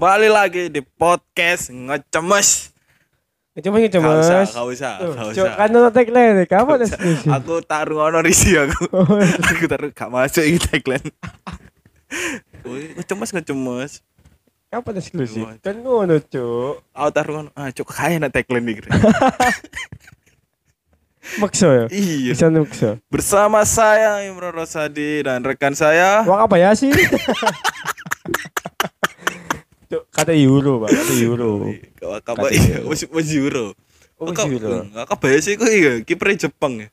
kembali lagi di podcast ngecemes. Gak usah, cemas. gak usah, Tuh, gak Cuk, usah. kan ono tagline kapan eksklusif? Aku taruh ono risi aku. aku taruh gak masuk ini tagline. Ngecemes ngecemes. Kapan eksklusif? Cemas. Kan ngono, Cuk. Aku taruh ono, ah cuk kaya nak tagline kira. Makso ya. Iya. Bisa makso. Bersama saya Imron Rosadi dan rekan saya. Wah apa ya sih? Kata euro, Pak. Kata euro. Kau iya, masih masih euro. Oh, Kau- euro. Enggak kebayasi kok iya kiper Jepang ya.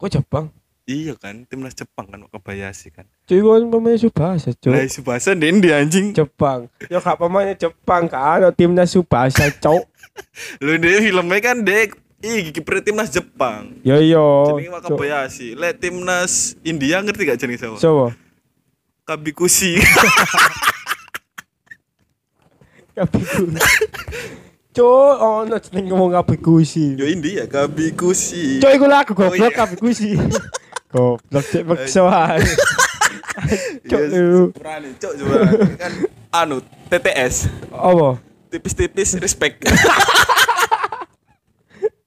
Kok Jepang? Iya kan, timnas Jepang kan kebayasi kan. Cuy, kan pemain Subasa, Cuk. Lah Subasa Dendi anjing. Jepang. Ya kak pemainnya Jepang kan timnas Subasa, Cuk. Lu deh filmnya kan dek Ih, kiper timnas Jepang. Yo yo. Jenenge Wakabayashi. Lek timnas India ngerti gak jenenge siapa? Coba. Kabikushi. Kabiku. Cuk, ono jeneng ngomong kabikusi. Yo India, Kabikushi. Cuk, iku lagu Oh, goblok iya. kabikusi. Goblok cek maksa ae. Cuk, lu. Cok coba kan anu TTS. Apa? Tipis-tipis respect.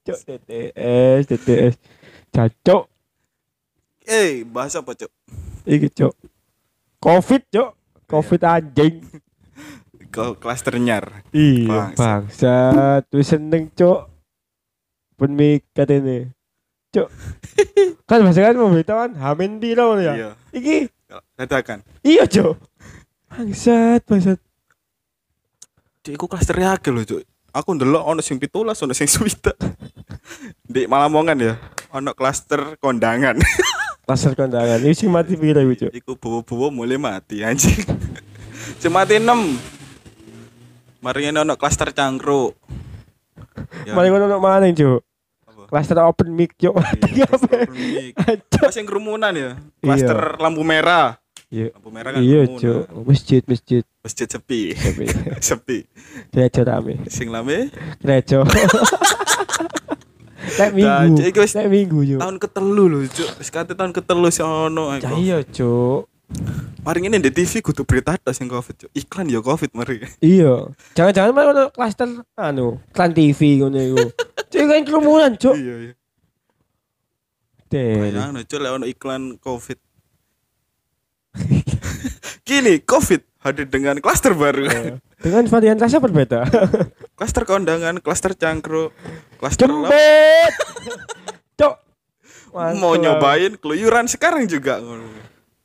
Cuk TTS, TTS. Cacuk. Eh, bahasa apa, Cok? Iki cuk. Covid cuk. Covid anjing. Kau klaster nyar. Iya, bangsat. Wis seneng cuk. Pun mikat ini. Cuk. kan bahasa kan memberitakan Hamin piro ya. Iya. Iki Katakan. iya cuk. Bangsat, bangsat. Cik, iku klaster akeh lho, Cok. Aku ndelok ono sing 17, ono sing 20. Di Malamongan ya, ono klaster kondangan. Pasar kondangan. Ini sing mati piro cuk. Iku bowo-bowo mulai mati anjing. Sing mati 6. Mari ini ono klaster cangkruk. Ya, Mari ngono mana cuk. apa? Cluster open mic cuk. Iya, klaster open mic. Pas yang kerumunan ya. Klaster lampu merah. Iya. Lampu merah kan Iya kerumunan. cuk. Masjid, masjid. Masjid sepi. Tapi sepi. gereja rame. Sing lame Gereja. Nek minggu. Nek minggu cuk. tahun ketelu lho, Cuk. Wis kate tahun ketelu sing ono. Ya iya cuk. Mari ini di TV kudu berita tos yang Covid, Cuk. Iklan ya Covid mari. Iya. Jangan-jangan malah ono cluster anu, klan TV ngono iku. Cuk kan kerumunan cuk. Iya, iya. Cuk lek ono iklan Covid. Kini Covid hadir dengan klaster baru. Dengan varian rasa berbeda. klaster kondangan, klaster cangkruk, klaster. Jembet. Cuk. Mau nyobain keluyuran sekarang juga.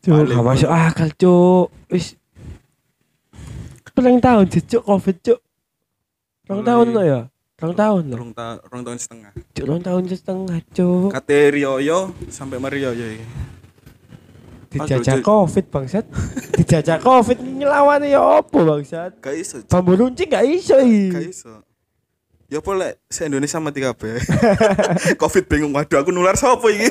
Cuk, gak masuk akal cuk. Wis Pelang tahun sih cuk covid cuk. Rong Mulai- tahun lo ya. Rong tahun lo. Rong, ta rong tahun setengah. Cuk rong tahun setengah cuk. Kate Rioyo sampai Mario ya. Dijajah covid bangsat. Dijajah covid ngelawan ya opo bangsat. Gak iso. Bambu runcing gak iso Gak i. iso. Ya boleh se Indonesia mati kabeh. Covid bingung waduh aku nular sapa iki?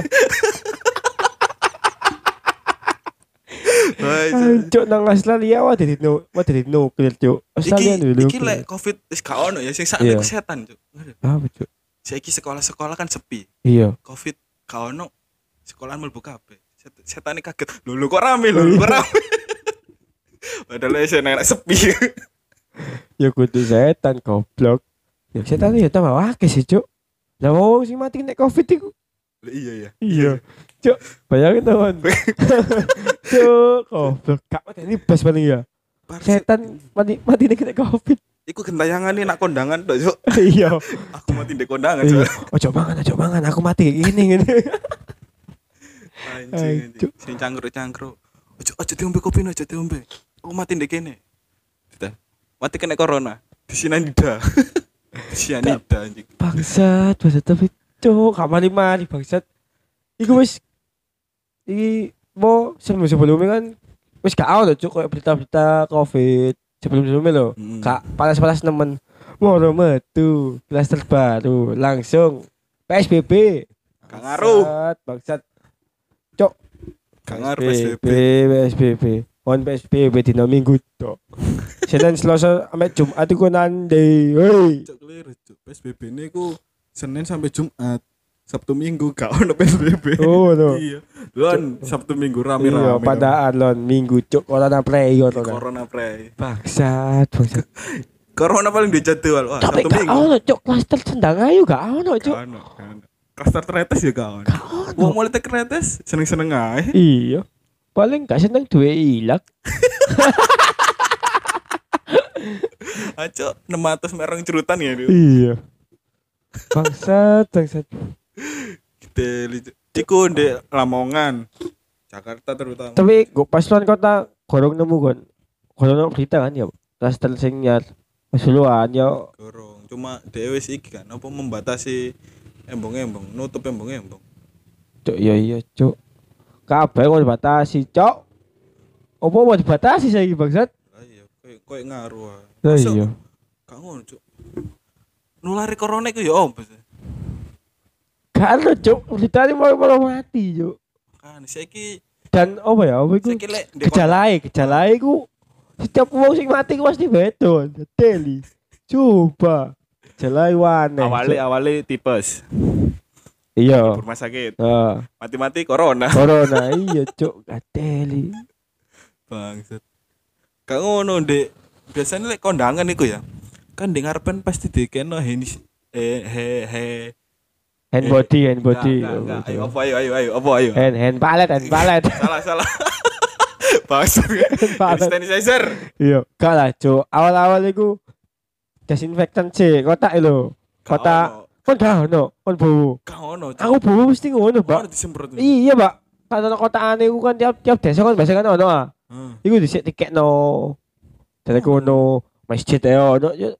Cuk. Nang Australia wah jadi no, wah jadi nuklir cuk. Australia Iki dulu. iki lek Covid wis gak ono ya sing sakne Iya. ku setan, Cuk. Apa cuk? Saiki sekolah-sekolah kan sepi. Iya. Covid gak ono. Sekolahan mlebu kabeh. Set- Setane kaget. Lho lho kok rame lho, kok rame. Padahal wis enak sepi. Ya kudu setan goblok. Ya setan ya tambah akeh sih cuk. Lah wong sing mati nek covid iku. Iya ya. Iya. Cuk, bayangin teman. Cuk, goblok. Kak ini bas paling ya. Setan mati mati nek nek covid. Iku gentayangan nak kondangan tok, Cuk. Iya. Aku mati di kondangan, Iya. Cuk. Ojo mangan, ojo mangan, aku mati ini ini. Anjing. Cuk. Sing cangkruk-cangkruk. Ojo ojo diombe kopi ojo diombe. Aku mati ndek kene. Kita. Mati kena corona. Di sianida. Di sianida anjing. Bangsat, bangsat tapi cuk, gak mari-mari bangsat. Iku wis iki mau sebelum sebelumnya kan wis gak ono cuk kayak berita-berita covid sebelum-sebelumnya loh. Hmm. Kak panas-panas nemen. Moro metu, klaster baru, langsung PSBB. Gak ngaruh. Bangsat, bangsat. Gak ngaruh PSBB, PSBB. On PSBB dina minggu tok. Senin Selasa sampai Jumat iku nande. Hei. Cuk keliru, Cuk. PSBB Senin sampai Jumat. Sabtu Minggu gak ono PSBB. Oh, no. Iya. Lon Sabtu Minggu Iya, rame-rame. padahal lon minggu cuk corona play ngono kan. Corona pre. Bangsat, bangsat. Corona paling dijadwal. Wah, Tapi Sabtu Minggu. ono cuk klaster sendang ayu gak ono cuk. Gak ono. gak ono. Klaster tretes ya gak ono. Gak ono. Wong mulai tek tretes seneng-seneng ae. Iya. Paling gak seneng duwe ilak. Aco 600 merong cerutan ya. Iya. Bangsat, bangsat. Lucu. Iku ndek Lamongan. Jakarta terutama. Tapi gua pas luar kota gorong nemu kon. Gorong nemu berita kan ya. Klaster sing nyar. Pasuluan ya Gorong. Cuma dhewe sih iki kan apa membatasi embong-embong, nutup embong-embong. cuk iya iya cuk. Kabeh kok dibatasi, cuk. Apa mau dibatasi saiki bangsat? Lah iya, koyo koyo ngaruh. Lah Masa iya. Gak ngono, Cuk. Nulari corona iku ya opo sih? Gak ada cuk. Berita ini mau mau mati cuk. Kan saiki Dan apa ya? Apa iku? saiki lek ndek Gejalae, gejalae iku setiap wong sing mati ku pasti bedo. Teli. Coba. Gejalae wane. awale Cuk. awale tipes. Iya. Rumah sakit. Heeh. Mati-mati corona. Corona iya cuk. Gateli. Bangsat. Gak ngono, Dek. Biasanya lek kondangan iku ya. Kan di ngarepen pasti dikeno henis eh he he Hand body, hand body. Enggak, enggak, enggak. Ayo Oh, apa ayo ayo ayo apa ayo. Hand hand palet, hand palet. salah salah. Bangsat. Palet. Sanitizer. Iya, gak lah cuk. Awal-awal iku desinfektan sih, kotak. Gak Kotak kon gak ono, kon bowo. Gak ono. Aku bowo mesti ngono, Pak. disemprot. Iya, Pak. Kalau kotakane iku kan tiap tiap desa kan biasa kan ono ah. Heeh. Iku dhisik tiketno. Dari kono masjid ya ono. Ya,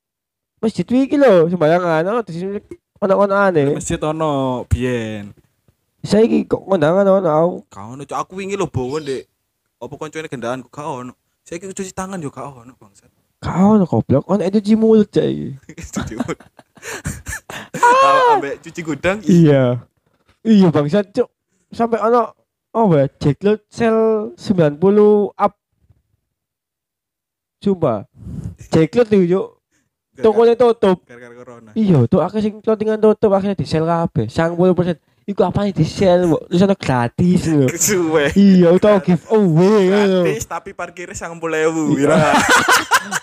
Masjid iki lho sembarangan ono disinfek ono-ono aneh. Masjid ono biyen. Saiki kok kondangan ono aku. Gak ono. Aku wingi lho bawa Dek. Apa koncone kendaraan gak ono. Saiki cuci tangan yo gak ono, bangsat. Gak ono goblok, ono itu cuci mulut cai. Cuci mulut. Ambek cuci gudang. ih, Iya. Iya bangsat cuk. Sampai ono oh ya Jackload sel 90 up. Coba. Jackload itu yuk. Tokonya tutup. Gara-gara corona. Iya, tuh aku sing clothingan tutup akhirnya di sel kabeh. 90%. Iku apa di sel, Mbok? Terus ono gratis lho. Suwe. Iya, utawa giveaway ngono. Gratis tapi parkirnya sangat puluh ewu. Ira.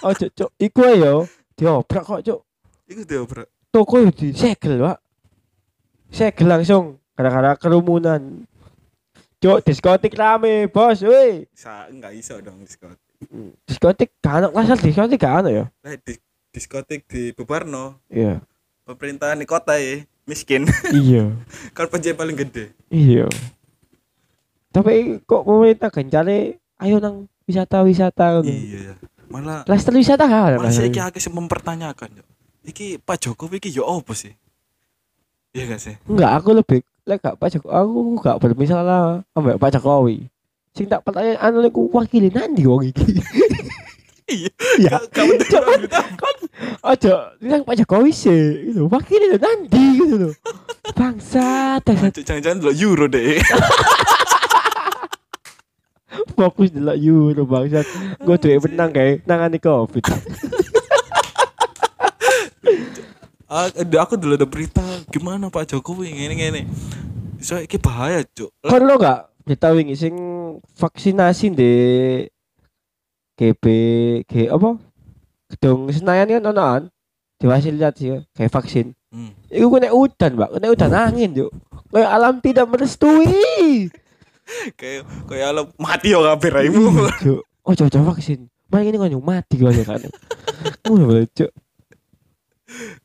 Oh, cuk, cuk. Iku ae yo. Diobrak kok, cuk. Iku dia bro. Toko yo disegel, Pak. Segel langsung gara-gara kerumunan. Cuk, diskotik rame, Bos. Woi. Sa enggak iso dong diskotik. Diskotik kan ono kelas diskotik kan ono ya. Lah di, diskotik di Bubarno. Iya. Pemerintahan di kota ya miskin. Iya. kan penjahit paling gede. Iya. Tapi kok pemerintah gencare ayo nang wisata-wisata ngono. Iya. Malah Klaster wisata kan? masih iki akeh sing mempertanyakan. Iki Pak Jokowi iki yo opo sih? Iya gak sih? Enggak, aku lebih lek gak Pak Jokowi, aku gak bermasalah ambek Pak Jokowi. Sing tak pertanyaan anu niku wakili nanti wong iki. Iya. Iya. Kamu Cok, kan aja bilang Pak Jokowi sih, gitu. Wakili lho nanti gitu loh. Bangsa, Jangan-jangan dulu euro deh. fokus delok euro bangsa. Gue duwe menang kayak nangani Covid. Ah, ada- aku dulu ada berita gimana Pak Jokowi ngene ngene. So iki bahaya, Cuk. Kon lo gak berita wingi sing vaksinasi di GB G apa? Gedung Senayan kan ono kan? Diwasilitasi kayak vaksin. Hmm. Iku kena udan, Mbak. Kena udan angin, Cuk. Kayak alam tidak merestui. Kayak kayak lo mati yo kabeh raimu. Iya. Oh, coba vaksin. Main ini kan mati kau kan. Ngono bae, Cuk.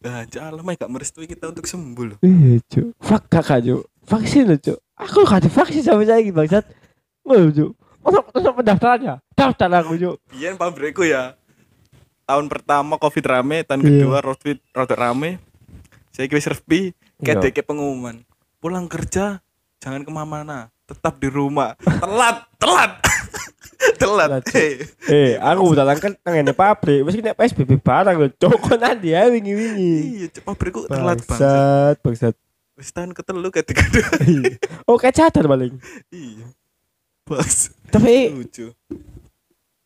Nah, Cuk, alam gak merestui kita untuk sembuh loh. Iya, Cuk. Fak kakak, Cuk. Vaksin loh, Cuk. Aku gak divaksin sampai saya bangsat. Ngono. Ono ono pendaftarannya. Daftar aku, Cuk. Biyen pabrikku ya. Tahun pertama Covid rame, tahun Iya. kedua Covid rada rame. Saya kira serpi, kayak deke pengumuman. Pulang kerja jangan ke mana-mana, tetap di rumah. Telat, telat. telat. Telat, Cuk. Eh, Eh, aku udah langkan nangene pabrik. Mesti kena PSBB barang lho, Cuk. Kok nanti ya wingi-wingi. Iya, Cuk, pabrikku telat banget. Bangsat, bangsat. Wis tahun ketelu ketiga dua. oh, kayak cadar paling. Iya. Bos. Tapi Lucu.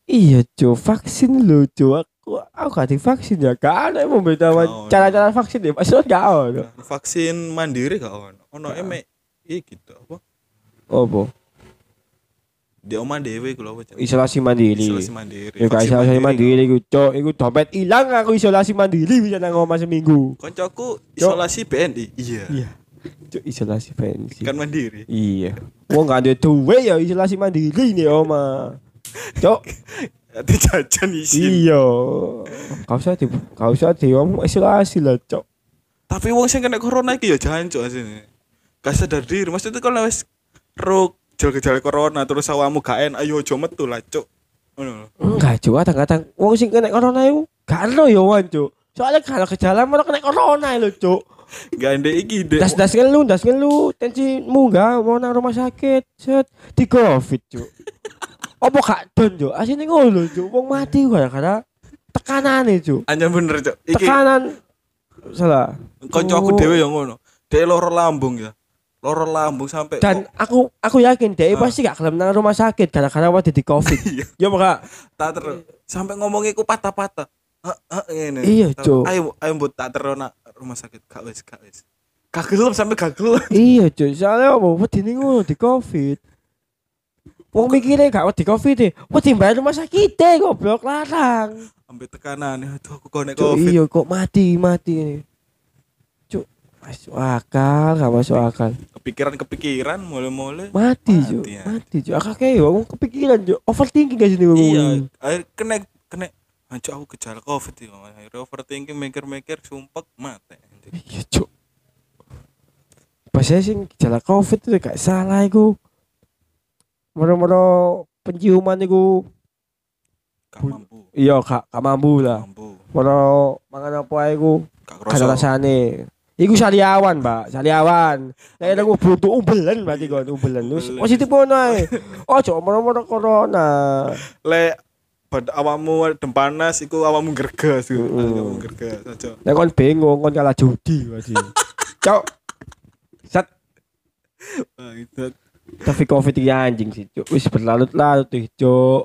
iya, Cuk. Vaksin lho, Cuk. Aku gak divaksin ya. Gak ada yang memberitahuan cara-cara vaksin ya. Maksudnya gak ada. Vaksin mandiri gak ono. ono emek iki gitu apa Opo? di omah dhewe iku lho apa? Isolasi mandiri. isolasi mandiri Ya gak isolasi mandiri iku, Cok. Iku dompet ilang aku isolasi mandiri bisa nang omah seminggu. koncoku isolasi BNI iya Iya. Cok isolasi pensi. kan mandiri Iya. Wong gak ada duwe ya isolasi mandiri nih oma. Cok. ati jajan isin Iya. Kau usah di kau usah di om isolasi lah, Cok. tapi wong sing kena corona iki ya jancuk asine gak sadar diri maksudnya kalau wis ro gejala corona terus awamu gak enak ayo aja metu lah ngono lho. Enggak, Cok. Kadang-kadang wong sing kena corona iku gak ero ya wan, Cok. Soalnya kalau gejala malah kena corona lho, Cok. gak ndek iki ndek Das das ngelu, das ngelu, tensi munggah mau nang rumah sakit, set di covid, Cuk. Apa gak don, Cuk? Asine ngono, Cuk. Wong mati gara-gara tekanane, Cuk. anjir bener cuk iki Tekanan salah. kancaku Oh. dhewe ya ngono dhek loro lambung ya loro lambung sampai Dan aku aku yakin dia Ah. pasti gak gelem nang rumah sakit gara-gara waktu di covid. Iya. Ya maka tak terus sampai ngomong iku patah-patah ngene. Iya, Cuk. Ayo ayo mbut tak terus nak rumah sakit gak wis gak wis. Gak gelem sampai gak gelem. iya, Cuk. Soalnya apa wedi ngono di covid. Wong mikirnya gak wedi covid deh. Wedi bayar rumah sakit deh, goblok larang. Sampai tekanan aduh aku konek covid. iya kok mati mati Cuk, masuk akal, gak masuk akal. Kepikiran-kepikiran mulai-mulai. Mati, Mati, Cuk. ya. Mati, Cuk. Akak kayak ngomong kepikiran, Cuk. Overthinking gak sih nih ngomong. Iya, akhir kena kena Anjir aku gejala covid ya. Akhirnya overthinking mikir-mikir sumpek mati. Iya, Cuk. Pas saya sih gejala covid itu gak salah iku. Moro-moro penciuman iku Gak Bu- mampu. iya gak, gak mampu lah. Moro mangan apa ae iku Gak rasane. Iku sariawan, Mbak. Sariawan. Kayak aku butuh umbelan berarti kon, umbelan. Terus Umbelan. positif ngono ae. Ojo moro-moro corona. Le pada awamu dem panas iku awamu gergas iku. Awamu gergas aja. Nek kon bingung kon kalah judi berarti. Cok. Sat Ah, itu tapi covid iki anjing sih, Cuk. Wis berlarut-larut tuh, Cuk.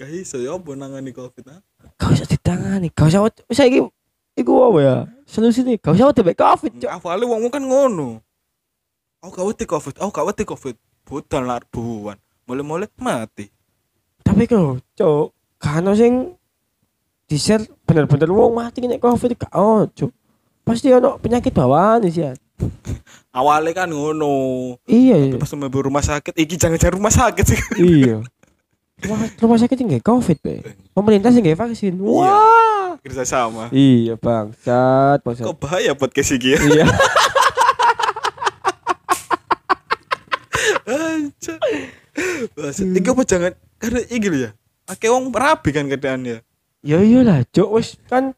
gak iso ya apa nangani covid ah. Gak usah ditangani, gak usah wis saiki iku apa ya? Solusi nih, gak usah wedi covid, Cuk. Awalnya wong kan ngono. Aku gak wedi covid, aku gak wedi covid. Budal lar buwan. Mulai-mulai mati. Tapi kok, Cuk, kan sing di-share bener-bener wong mati nek covid gak ono, Cuk. Pasti ono penyakit bawaan sih. ya. Awalnya kan ngono. Iya, iya. Pas mau rumah sakit, iki jangan-jangan rumah sakit sih. iya. Rumah, rumah sakit nggak covid, be. Pemerintah sih nggak vaksin. Wah. Kerja sama. Iya, bangsat, bangsat. Kok bahaya podcast iki ya? Iya. Baset. Iki apa jangan karena iki lho ya. Akeh wong rabi kan keadaannya. Ya iyalah, Cuk, wis kan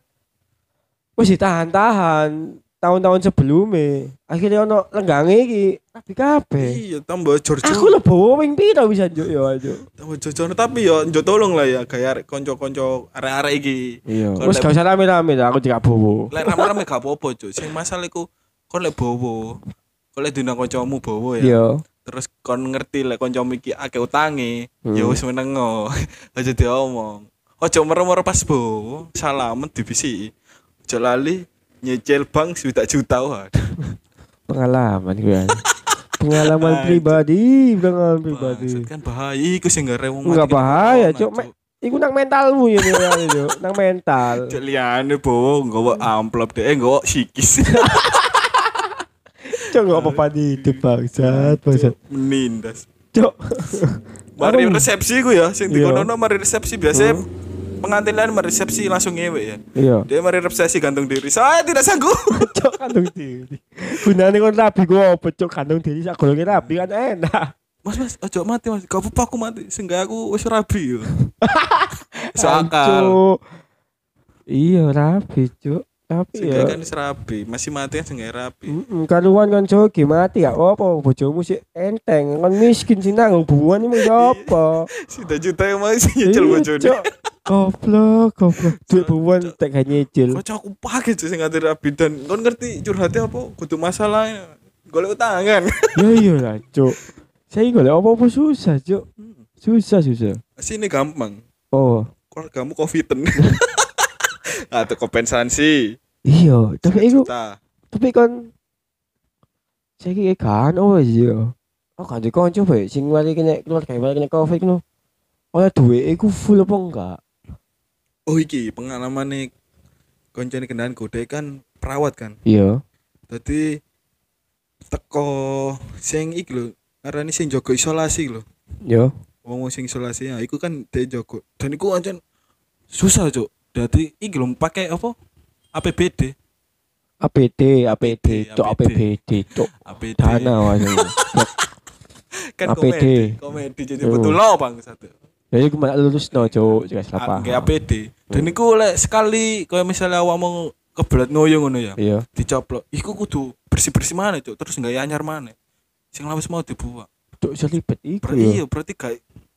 wis ditahan-tahan tahun-tahun sebelumnya. Akhirnya ono lenggange iki rapi kabeh. Iya, tambah Giorgio. Aku lo bawa wing piro bisa Cuk ya, Cuk. tambah Giorgio tapi yo njo tolong lah ya gaya arek konco-konco arek-arek iki. Iya. Wis gak usah rame-rame lah, aku juga bawa. Lek rame-rame gak apa-apa, Cuk. Sing masalah iku kon lek bowo. Kon lek dina kancamu bowo ya. Iya. Terus kon ngerti lek kancamu iki akeh utange, Hmm. ya wis menengo. Aja diomong. Ojo mero-mero pas bowo, salaman dibisi. Ojo lali nyicil bank juta juta waduh. Pengalaman gue. Pengalaman pribadi, pengalaman pribadi. Kan bahaya iku sing gak rewong Enggak bahaya, Cuk. Me- Iku nang mentalmu ya nih, Cuk. Nang mental. Cuk liane bowo nggawa amplop deh, nggawa sikis. Cuk, enggak apa-apa di itu bangsat, bangsat. Menindas. Cuk. Mari resepsi ku ya, sing Iya. dikono mari resepsi biasa pengantin lain mari resepsi langsung ngewe ya. Iya. Dia mari resepsi gantung diri. Saya tidak sanggup. Cuk kandung diri. Gunane kon rabi ku apa cuk kandung diri sak golonge rabi kan enak. Mas mas, ojo mati mas. Gak apa aku mati. Sehingga aku wis rabi yo. Cuk. Iya rabi cuk. Tapi ya. kan wis rabi. Masih mati kan sehingga rabi. Mm, karuan kan jogi mati gak apa bojomu sih enteng kan miskin sih nanggung buan ini apa Sudah juta yang masih nyicil Iya, bojone. Cuk. goblok goblok duit buan tak gak nyicil Kocok aku pakai sih sing ngati rabi dan kon ngerti curhatnya apa? Kudu masalah. Golek utangan. ya iya lah cuk saya golek apa-apa susah cuk susah susah Sini gampang. oh Kalau kamu covidan. Atau kompensasi. iya tapi itu tapi kan Saiki kan oh yo. Oh kan kanca bae sing mari kena keluar gawe mari kena covid ngono. Oleh duwe iku full apa enggak? Oh iki pengalaman nih koncone kendaraan gede kan perawat kan. Iya. Dadi teko sing iki lho, ngarani sing jaga isolasi lho. Yo. Wong sing isolasi ya iku kan dia jaga. Dan iku ancen susah, Cuk. Dadi iki lho pakai apa? APBD. APD, APD, cok APBD, cok APD. dana wae. kan APD. komedi. Komedi jadi betul lo Bang satu. Ya iku malah lulus no, cok, jelas apa. Kayak APD. Dan iku oleh sekali kayak misalnya awakmu kebelat ngoyo ngono ya. Iya. Dicoplok. Iku kudu bersih-bersih mana, Cuk. Terus enggak anyar mana. Sing lawas mau dibuang. Cok selipet iku Berarti iya, berarti gak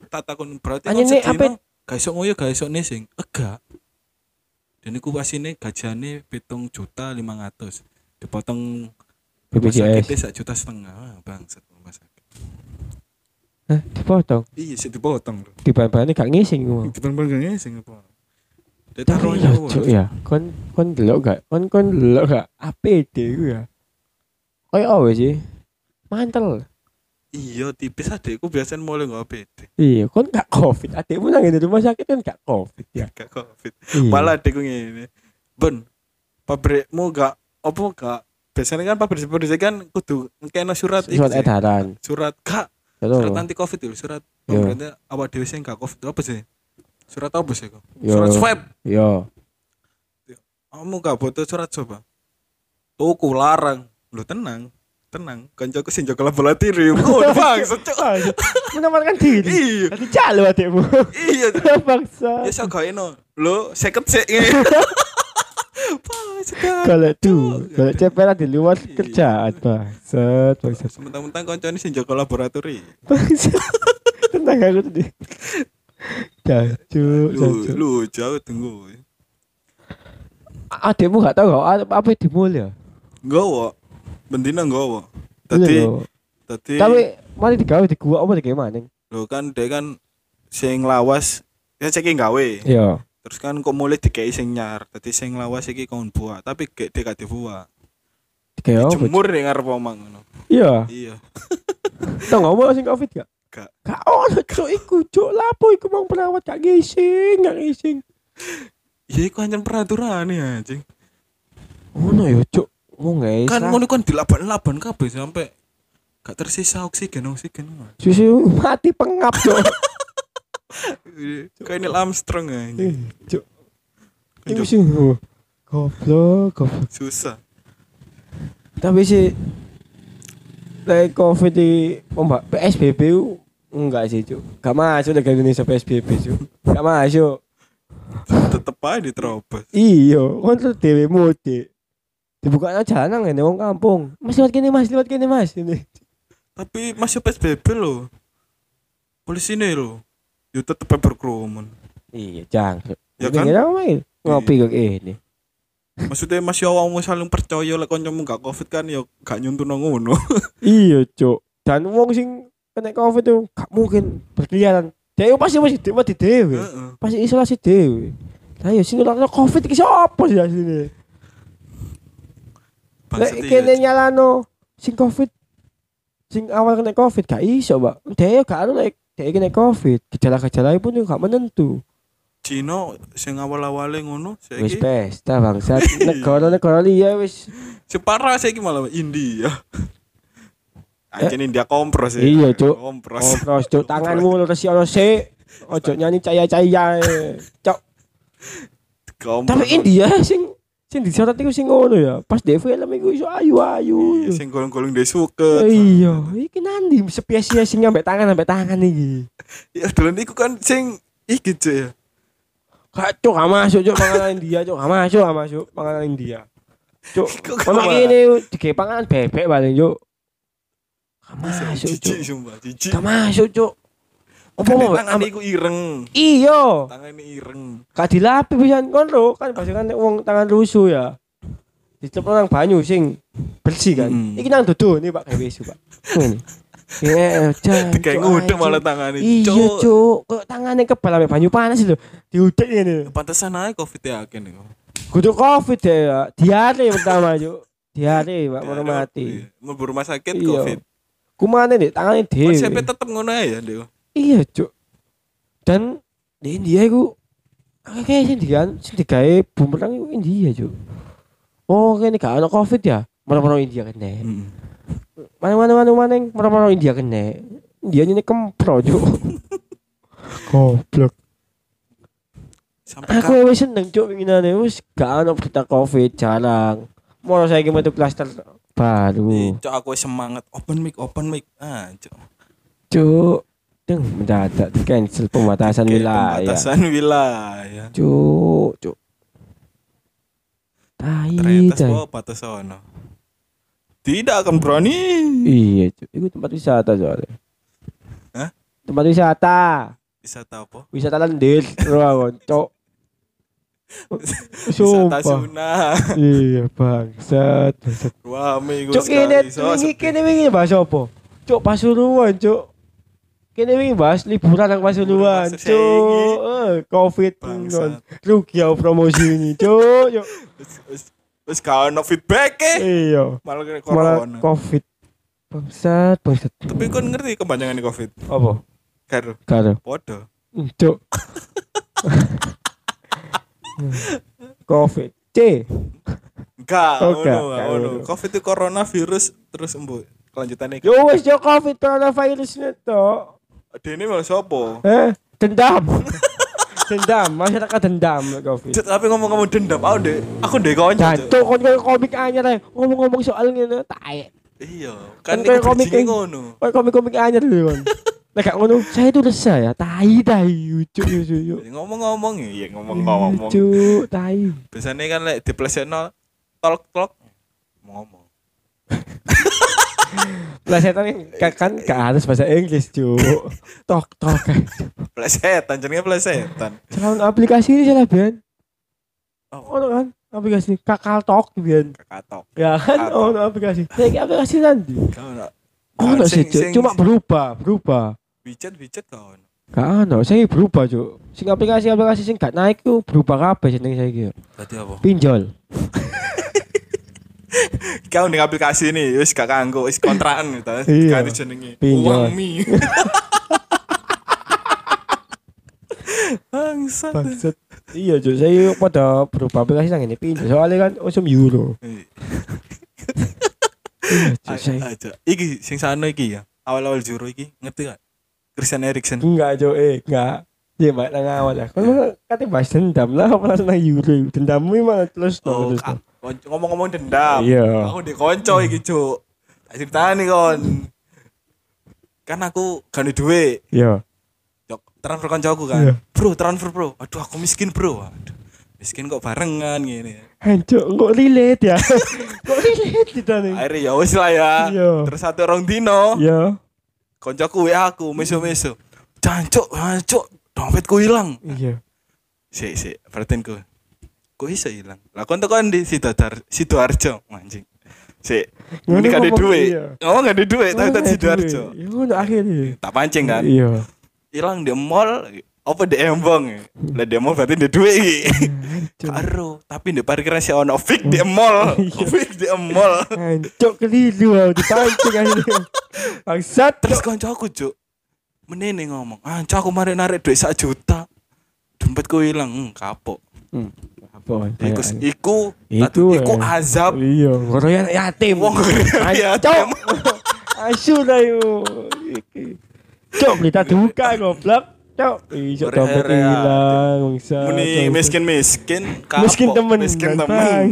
tak takon berarti Hanya kon sedino gak iso ngoyo gak iso nesing. Enggak. Dan iku asine gajane pitung juta lima ratus dipotong BPJS. sakitnya sak juta setengah ah, bangsat rumah sakit Hah, dipotong. iya sih dipotong Di bahan-bahannya gak ngising ngono. di depan bangga sing apa Tapi ya, cok ya. Kon kon delok gak? Kon kon delok gak? APD iku ya. Kayak apa sih? Mantel. Iya tipis adekku biasanya mulai nggak APD Iya, kon gak covid. Adekmu nang di rumah sakit kan gak covid ya. gak covid Iya. malah adekku ngene ben pabrikmu gak apa gak biasanya kan pabrik pabrik kan kudu ngekeno surat iku surat sih. edaran. surat gak surat anti covid itu surat pemerintah awak dewi sing gak covid apa sih surat apa sih kok Yo. surat swab Yo. kamu gak butuh surat coba tuku larang lu tenang tenang kancaku sing jaga laboratorium oh bang secuk Menawarkan diri. iya Tadi calo adekmu. iya Bangsa. ya so gak eno lo seket sik. Kalau tuh, kalau ceperan di luar Iya. kerjaan bangsat, bangsat. Sementara-mentara kancane sing jaga laboratorium Bangsat. Tenang aku tadi. Jacu, jacu. lu jauh tunggu Adekmu gak tahu gak apa di mall ya? Nggawa. Bendina nggawa. Iya Tadi loh. tadi Tapi mari digawe di gua apa di mana? lo kan dia kan sing lawas ya cek gawe. Iya. Terus kan kok mulai dikei sing nyar. Tadi sing lawas iki kon buah, tapi gek gak dibuah. Digawe apa? Jemur ning ngarep omang ngono. Iya. Iya. Tau ngomong sing covid gak? Gak. Gak ono cok iku cok lapo iku mau perawat gak ngising, gak ngising. Ya iku anjen peraturan ya anjing. Ono yo cok. Mau guys. Kan ngono kan dilaban-laban kabeh sampai gak tersisa oksigen oksigen. Susu mati pengap cok. Kayak Neil Armstrong anjing. Eh, Cok. Anjing, sih oh, goblok, goblok. Susah. Tapi sih like covid di ombak PSBB enggak sih cuk gak masuk negara Indonesia PSBB cuk gak masuk Tetep aja diterobos. iya kan tuh dewe mudik dibuka aja nang ini wong kampung mas lewat kene mas lewat kene mas ini Tapi masih PSBB loh. Polisi ini loh. Yo tetep berkerumun. iya jang Ya kan? Kira main ngopi kok ini Maksudnya masih awakmu saling percaya lek kancamu gak covid kan ya gak nyuntuh ngono. iya cuk dan wong sing kena covid tuh gak mungkin berkeliaran dia pasti masih di mati dewe Heeh. pasti isolasi dewe lah ya sing nulakno covid iki sapa sih asline Lek kene iya. nyalano sing covid sing awal kena covid gak iso, Mbak. Dia gak anu lek dia kena covid, gejala-gejala pun gak menentu. Cina sing awal-awale ngono Wis saiki pesta bangsat. Negara-negara liya wis separah saiki malah India. Anjir India kompros ya. Iya, Cuk. Kompros. kompros cuk tanganmu lurus ono sik. Ojo nyanyi caya-caya. Cok. Tapi India sing sing disorot iku sing ngono ya. Pas di film iku iso ayu-ayu. Iya, sing golong-golong dia suka. Iya, iki nanti spesies sing nyampe tangan sampai tangan iki. Ya dolan iku kan sing iki Cuk ya. Gak cuk, gak masuk cuk panganan India cuk, gak masuk, gak masuk panganan India. Cuk, ono ini digawe panganan bebek paling cuk. Gak masuk cuk. Gak masuk cuk. Apa Kan mau tangan iku ireng. Iya, Tangan ireng. gak dilapi pisan kon lho, kan nek wong tangan rusuh ya. Diceplok nang banyu sing bersih kan. Mm. Iki nang dodo nih Pak gawe isu, Pak. Ngene. Ya. Kayak ngudek malah tangannya. Iya, cuk. Kok tangannya kebal sampe banyu panas lho. Diudek ngene. Pantesan aja covid ya akhirnya. Kudu covid ya, diare pertama cuk. diare Pak mau mati. iya. Mlebu rumah sakit Iya. covid Kumane nih tangannya dhewe. konsepnya tetep ngono ae ya Dek. Iya, Cuk. Dan di India iku kayak sing digan sing digawe bumerang iku India, Cuk. Oh, kene gak ono Covid ya. Mana-mana India kene. Mana-mana mana mana mana-mana India kene. India ini kempro, Cuk. Goblok. sampai Aku wis seneng, Cuk, winginane wis gak ono berita Covid jarang. Mau saya metu klaster baru. Cok aku semangat open mic open mic ah cok Cuk. Deng mendadak di cancel pembatasan wilayah. pembatasan wilayah Cuk, cuk. Tai, ternyata sono tidak akan berani Iya, cuk. Itu tempat wisata soalnya. Hah? Tempat wisata. wisata apa Wisata lendir, ruang, cuk. wisata Sumpah. Suna Iya, bangsat, bangsat. rame Cuk, kene wingi kene wingi bahas apa? Cuk, Pasuruan, cuk. Kene wingi bahas liburan nang Pasuruan, cuk. Eh, Covid Bangsat. ngon. Rugi aku promosi ini, cuk. Cuk. Wis gak ono feedback eh Iya. malah kena Malah corona Covid. Bangsat, bangsat. tapi kon ngerti kepanjangan covid Apa? karo Karo. podo Cuk. Covid. C. enggak Oh, ngono ngono ngono. covid itu coronavirus terus embu kelanjutannya Yo wis yo Covid coronavirus to. Dene malah sopo Eh, dendam. dendam, masyarakat dendam Covid. Tapi ngomong-ngomong dendam aku deh aku deh Cuk. Jancuk kon koyo komik anyar ae. Ngomong-ngomong soal ngene tae. iya kan Kan kayak iku komik ngono Koyo komik-komik anyar lho kon. Nek gak ngono, saya itu resah ya. Tai tai cuk cuk cuk. ngomong-ngomong ya ngomong-ngomong Cuk, tai. biasanya kan lek di plesekno tolk tolk ngomong Lah setan kan kan gak harus bahasa Inggris, cuk. Tok tok. plesetan jenenge plesetan Calon aplikasi ini salah Ben. oh Ono kan aplikasi kakal tok Ben. katok Ya kan Kakak. ono aplikasi. Nek aplikasi nanti. Ono Nah, sih, cuma berubah, berubah. Widget widget kau Gak ono, saya berubah, Cuk. Sing aplikasi-aplikasi sing gak naik ku berubah kabeh jeneng saiki. Berarti apa? Pinjol. Kau ning aplikasi ini wis gak kanggo wis kontrakan gitu. Iya. Ganti jenenge. Uang mi. Bangsat. Bangsat. Iya, Cuk. Saya pada berubah aplikasi nang ini pinjol. Soalnya kan usum euro. Iya, Cuk. Saya Aja. Iki sing sana iki ya. Awal-awal juru iki ngerti gak? Christian Eriksen. enggak, Cuk. Eh, enggak. Ya, mbak nang awal ya. Kan katanya bahas dendam lah, apa langsung nang euro. Dendammu emang terus Oh, terus. Ngomong-ngomong dendam. Iya. Aku di konco iki, Cuk. Tak ceritani kon. Kan aku ada duit. Iya. Jok, transfer koncoku Iya. kan. Bro, transfer, Bro. Aduh, aku miskin, Bro. Aduh. Miskin kok barengan gini. Hancur, kok relate ya? kok relate kita nih? Akhirnya ya wis lah ya. Iya. Terus satu orang dino, Iya. koncoku WA aku meso-meso. Jancuk, jancuk, dompetku hilang. Iya. Si, si, perhatiin ku. Kok bisa hilang? Lah kon tekan di Sidoar Sidoarjo, anjing. Si, ini gak ada duit. iya. Ngomong gak ada duit, tapi tak Sidoarjo. Ya ngono akhirnya. Tak pancing kan. Iya. Hilang di mall, apa di embong. Lah di mall berarti di duit iki. Karo, tapi di parkiran si ono fix di mall. Iya. Fix di mall. Hancur keliru aku dipancing akhirnya. Bangsat. Terus koncoku, Cuk. Menene ngomong, "Ah, Cuk, aku mari narik duit 1 juta." Dompetku hilang, hmm, kapok. Hmm. Apa? Iku iku Iku, iku eh. azab. Iya, ngoroyan yatim. Wong yatim. Asu lah yo. Cok, kita duka goblok. Cok, iso dompet Ngoroyan hilang, bangsat. Muni miskin-miskin, kapok. miskin temen Miskin temen.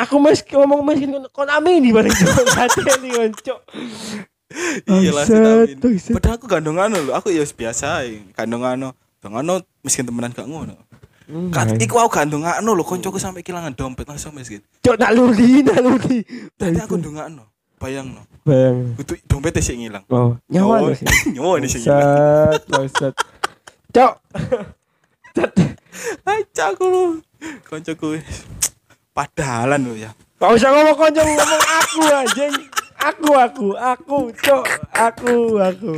aku mas ngomong miskin kon amini bareng cok hati ini cok Iya lah. Padahal aku gandongan lho, aku ya biasa ae. Gandongan Gandongan miskin temenan gak ngono. Kat iku aku gandongan lho koncoku sampai kehilangan dompet langsung miskin. cok nak luli nak luli Tadi aku ndongakno. Bayangno. bang Itu dompetnya sing ilang. oh nyawa Oh, lu sih Nyawa ini sing ilang. bangsat bangsat cok Aja aku. Koncoku padahalan lho ya. Gak usah ngomong konco ngomong aku anjing. Aku aku aku cok aku aku.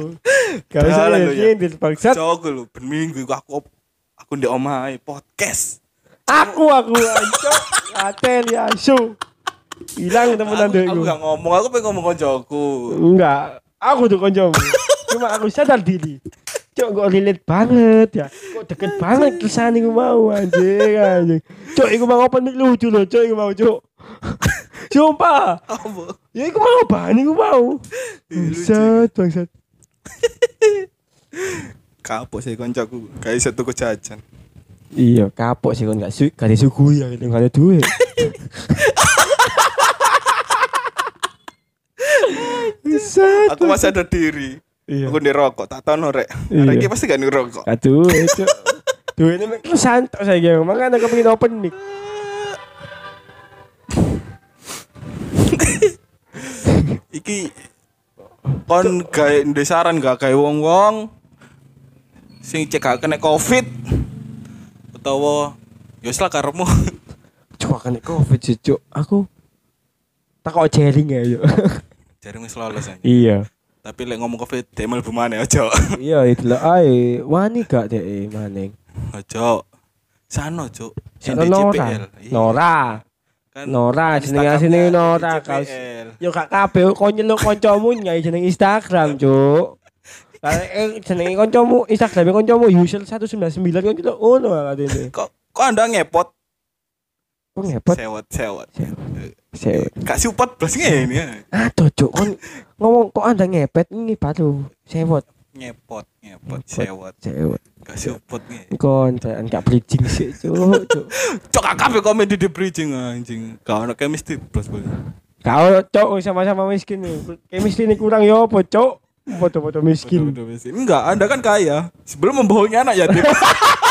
Gak usah Jalan lu, ya. nyindir bangsat. Cok ben minggu iku aku aku ndek omahe podcast. Aku aku cok. Atel ya su. Hilang temenan aku, aku gak ngomong, aku pengen ngomong koncoku. Enggak, aku tuh koncomu. Cuma aku sadar diri. Cok kok relate banget ya. Kok deket banget kesan iku mau anjing anjing. Cok iku mau opening lucu loh, cok iku mau cok. Sumpah. Apa? Ya iku mau bahan iku mau. Bangsat, bangsat. Kapok sih koncoku, gak iso tuku jajan. Iya, kapok sih kon gak su gak disuguhi ya gak ada duit. Aku masih ada diri. Iya. Aku ngerokok, tak tahu norek. Iya. Hari ini pasti gak ngerokok. Duit, cok. Duitnya mek santok saya gitu. Makanya aku pengen open mic. Iki kon gawe ndek saran gak gawe wong-wong sing cek gak kena covid utawa ya wis lah karepmu. Coba kena covid sih. Aku tak kok jaring ya, yuk. Jaring wis lolos aja. iya. Tapi lek ngomong covid demel bumane aja. Iya, itu lah. Ay, wani gak deh, maning. Aja. Sano, Cuk. Sano Nora. Iya. Nora. Kan Nora, jenenge Instagramnya asline di Nora, kaos. CPL. Yo gak kabeh kok nyeluk kancamu nyai jeneng Instagram, Cuk. Eh, jenenge kancamu Instagrame kancamu Yusel 199 kan kita ono katene. Kok kok Anda ngepot? Kok ngepot? Sewot, sewot. Sewet. Gak support blas ngene ya. Aduh, Cuk, kon ngomong kok Anda ngepet ini baru sewot. Ngepot, ngepot, sewot. Sewot. Gak support ngene. Kon jangan gak bridging sih, Cuk, Cuk. Cok kabeh komen di The bridging anjing. Gak ono chemistry plus bos. Kau cok sama-sama miskin nih. Chemistry ini kurang ya apa cok? Foto-foto miskin. Enggak, Anda kan kaya. Sebelum membohongi anak yatim.